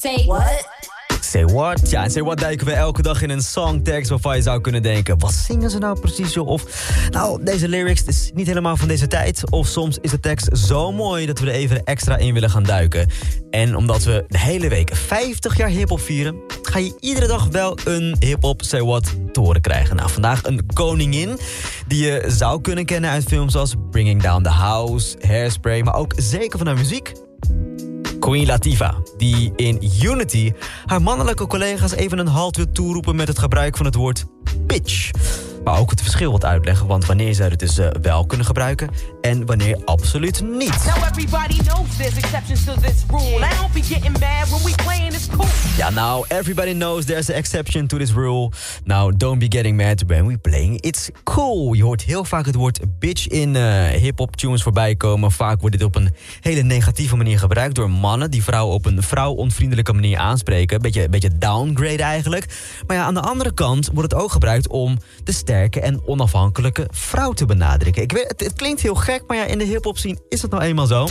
Say what? Say what? Ja, en Say what duiken we elke dag in een songtekst waarvan je zou kunnen denken... wat zingen ze nou precies, joh? Of, nou, deze lyrics is niet helemaal van deze tijd. Of soms is de tekst zo mooi dat we er even extra in willen gaan duiken. En omdat we de hele week 50 jaar hiphop vieren... ga je iedere dag wel een hiphop Say what te horen krijgen. Nou, vandaag een koningin die je zou kunnen kennen uit films als... Bringing Down the House, Hairspray... maar ook zeker van haar muziek Queen Latifah, die in Unity haar mannelijke collega's even een halt wil toeroepen met het gebruik van het woord bitch. Maar ook het verschil wat uitleggen, want wanneer zij het dus uh, wel kunnen gebruiken en wanneer absoluut niet. Ja, nou, everybody knows there's an exception to this rule. Now, don't be getting mad when we playing it's cool. Je hoort heel vaak het woord bitch in uh, hip-hop tunes voorbij komen. Vaak wordt dit op een hele negatieve manier gebruikt door mannen die vrouwen op een vrouwonvriendelijke manier aanspreken. Beetje, beetje downgrade eigenlijk. Maar ja, aan de andere kant wordt het ook gebruikt om de sterke en onafhankelijke vrouw te benadrukken. Ik weet, het, het klinkt heel gek, maar ja, in de hip-hop scene is het nou eenmaal zo.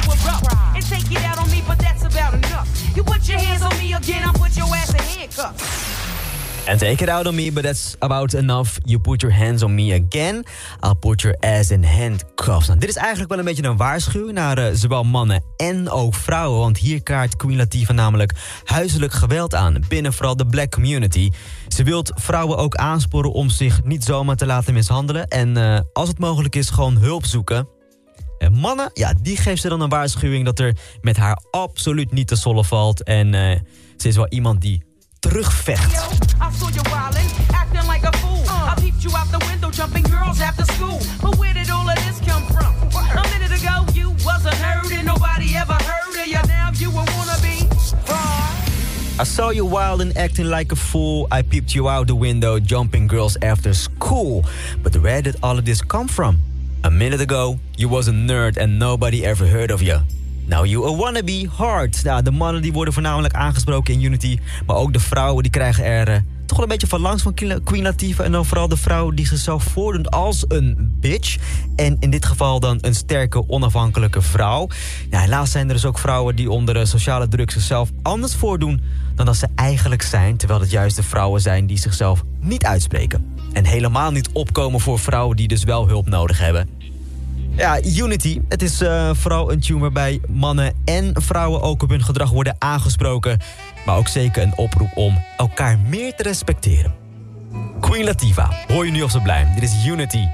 And take it out on me, but that's about enough. You put your hands on me again, I'll put your ass in handcuffs. Nou, dit is eigenlijk wel een beetje een waarschuwing naar uh, zowel mannen en ook vrouwen. Want hier kaart Queen Latifah namelijk huiselijk geweld aan binnen vooral de black community. Ze wilt vrouwen ook aansporen om zich niet zomaar te laten mishandelen. En uh, als het mogelijk is, gewoon hulp zoeken. En mannen, ja, die geeft ze dan een waarschuwing dat er met haar absoluut niet te sollen valt. En uh, ze is wel iemand die terugvecht. I saw you wild and acting like a fool. I peeped you out the window, jumping girls after school. But where did all of this come from? A minute ago, you was a nerd and nobody ever heard of you. Now you a wannabe hard. De mannen die worden voornamelijk aangesproken in Unity. Maar ook de vrouwen die krijgen er een beetje van langs van Queen Latifah. En dan vooral de vrouw die zichzelf voordoet als een bitch. En in dit geval dan een sterke, onafhankelijke vrouw. Nou, helaas zijn er dus ook vrouwen die onder sociale druk zichzelf anders voordoen dan dat ze eigenlijk zijn. Terwijl het juist de vrouwen zijn die zichzelf niet uitspreken. En helemaal niet opkomen voor vrouwen die dus wel hulp nodig hebben. Ja, Unity. Het is uh, vooral een tune waarbij mannen en vrouwen ook op hun gedrag worden aangesproken. Maar ook zeker een oproep om elkaar meer te respecteren. Queen Latifah, hoor je nu op zo blij. Dit is Unity